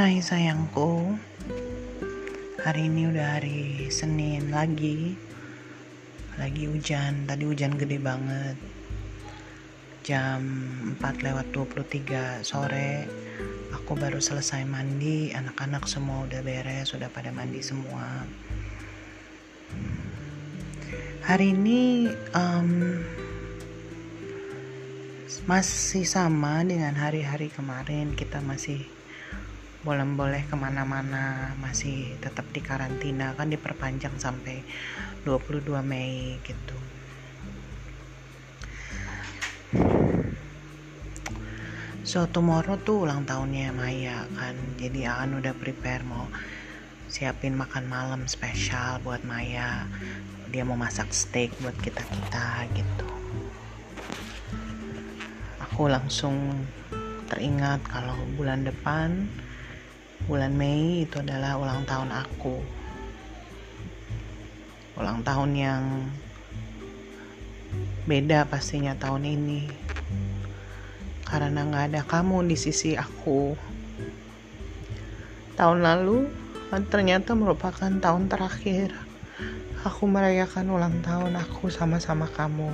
Hai sayangku. Hari ini udah hari Senin lagi. Lagi hujan. Tadi hujan gede banget. Jam 4 lewat 23 sore. Aku baru selesai mandi. Anak-anak semua udah beres Sudah pada mandi semua. Hari ini um, Masih sama dengan hari-hari kemarin. Kita masih boleh boleh ke mana-mana masih tetap di karantina kan diperpanjang sampai 22 Mei gitu. So tomorrow tuh ulang tahunnya Maya kan. Jadi akan udah prepare mau siapin makan malam spesial buat Maya. Dia mau masak steak buat kita kita gitu. Aku langsung teringat kalau bulan depan bulan Mei itu adalah ulang tahun aku. Ulang tahun yang beda pastinya tahun ini. Karena nggak ada kamu di sisi aku. Tahun lalu ternyata merupakan tahun terakhir aku merayakan ulang tahun aku sama-sama kamu.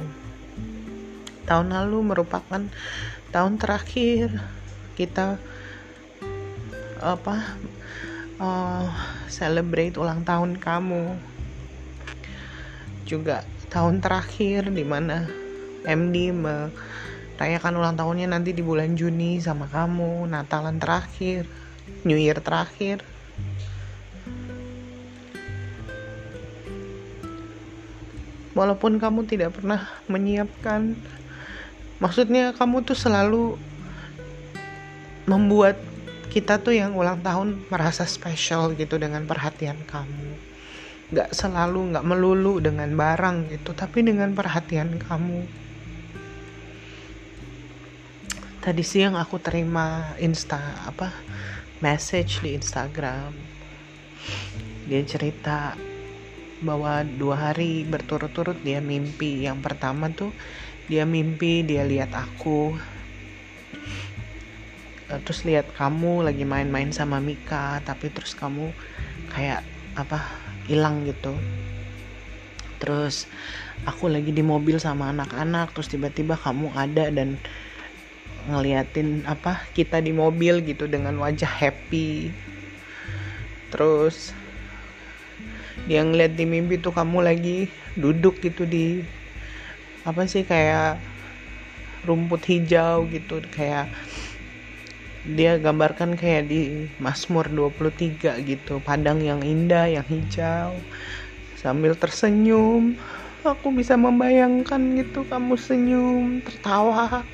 Tahun lalu merupakan tahun terakhir kita apa uh, celebrate ulang tahun kamu. Juga tahun terakhir di mana MD merayakan ulang tahunnya nanti di bulan Juni sama kamu Natalan terakhir New Year terakhir. Walaupun kamu tidak pernah menyiapkan maksudnya kamu tuh selalu membuat kita tuh yang ulang tahun merasa spesial gitu dengan perhatian kamu. Gak selalu gak melulu dengan barang gitu tapi dengan perhatian kamu. Tadi siang aku terima insta apa message di Instagram. Dia cerita bahwa dua hari berturut-turut dia mimpi. Yang pertama tuh dia mimpi dia lihat aku terus lihat kamu lagi main-main sama Mika tapi terus kamu kayak apa hilang gitu. Terus aku lagi di mobil sama anak-anak terus tiba-tiba kamu ada dan ngeliatin apa kita di mobil gitu dengan wajah happy. Terus dia ngeliat di mimpi tuh kamu lagi duduk gitu di apa sih kayak rumput hijau gitu kayak dia gambarkan kayak di Mazmur 23 gitu. Padang yang indah yang hijau. Sambil tersenyum. Aku bisa membayangkan gitu kamu senyum tertawa.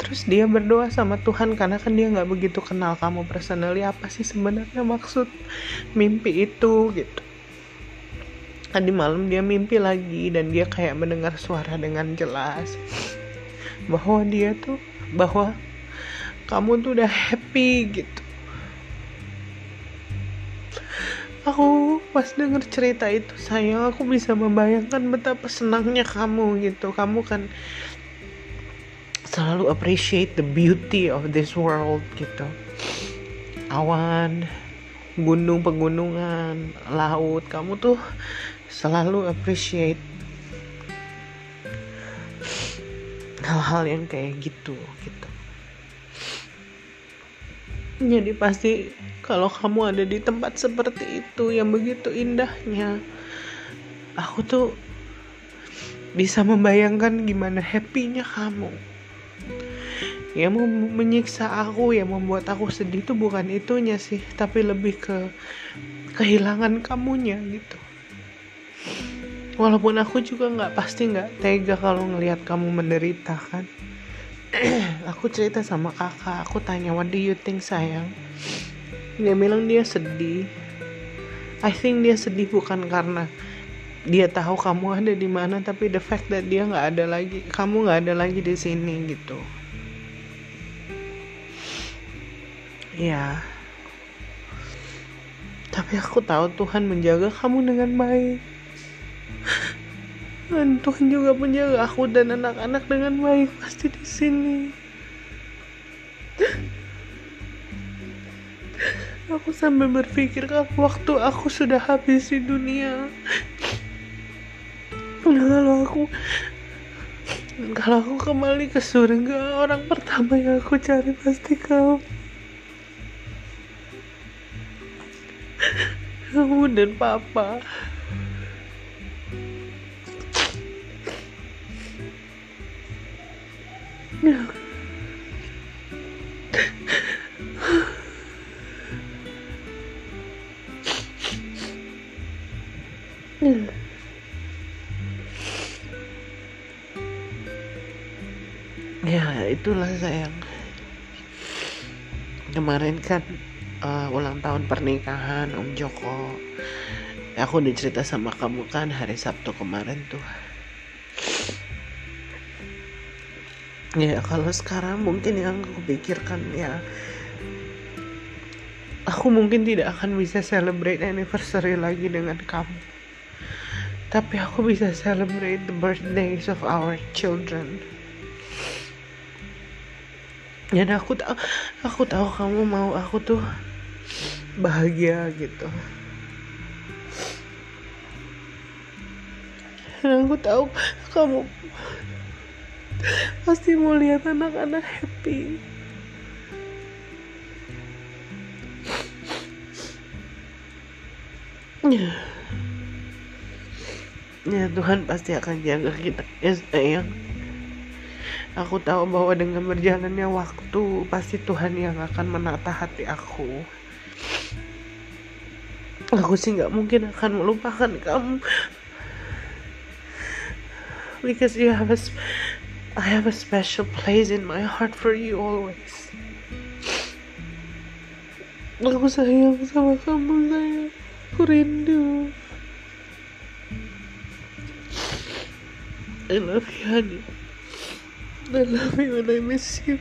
Terus dia berdoa sama Tuhan karena kan dia nggak begitu kenal kamu personally. Apa sih sebenarnya maksud mimpi itu gitu. Tadi malam dia mimpi lagi dan dia kayak mendengar suara dengan jelas. Bahwa dia tuh bahwa kamu tuh udah happy gitu. Aku pas denger cerita itu sayang aku bisa membayangkan betapa senangnya kamu gitu. Kamu kan selalu appreciate the beauty of this world gitu. Awan gunung pegunungan laut kamu tuh selalu appreciate hal-hal yang kayak gitu gitu jadi pasti kalau kamu ada di tempat seperti itu yang begitu indahnya aku tuh bisa membayangkan gimana happynya kamu. Yang menyiksa aku yang membuat aku sedih itu bukan itunya sih tapi lebih ke kehilangan kamunya gitu. Walaupun aku juga nggak pasti nggak tega kalau ngelihat kamu menderita kan aku cerita sama kakak aku tanya what do you think sayang? Dia bilang dia sedih. I think dia sedih bukan karena dia tahu kamu ada di mana tapi the fact that dia nggak ada lagi kamu nggak ada lagi di sini gitu. Ya. Tapi aku tahu Tuhan menjaga kamu dengan baik dan Tuhan juga menjaga aku dan anak-anak dengan baik pasti di sini. Aku sampai berpikir kalau waktu aku sudah habis di dunia. Kalau aku kalau aku kembali ke surga, orang pertama yang aku cari pasti kau. Kamu dan papa. Ya. Itulah sayang Kemarin kan uh, ulang tahun pernikahan Om Joko Aku udah cerita sama kamu kan hari Sabtu kemarin tuh Ya kalau sekarang mungkin yang aku pikirkan ya Aku mungkin tidak akan bisa celebrate anniversary lagi dengan kamu. Tapi aku bisa celebrate the birthdays of our children. Dan aku tahu aku tahu kamu mau aku tuh bahagia gitu. Dan aku tahu kamu pasti mau lihat anak-anak happy. Ya Tuhan pasti akan jaga kita ya sayang. Aku tahu bahwa dengan berjalannya waktu pasti Tuhan yang akan menata hati aku. Aku sih nggak mungkin akan melupakan kamu. Because you have a I have a special place in my heart for you always aku sayang sama kamu sayang aku rindu I love you, honey. I love you and I miss you.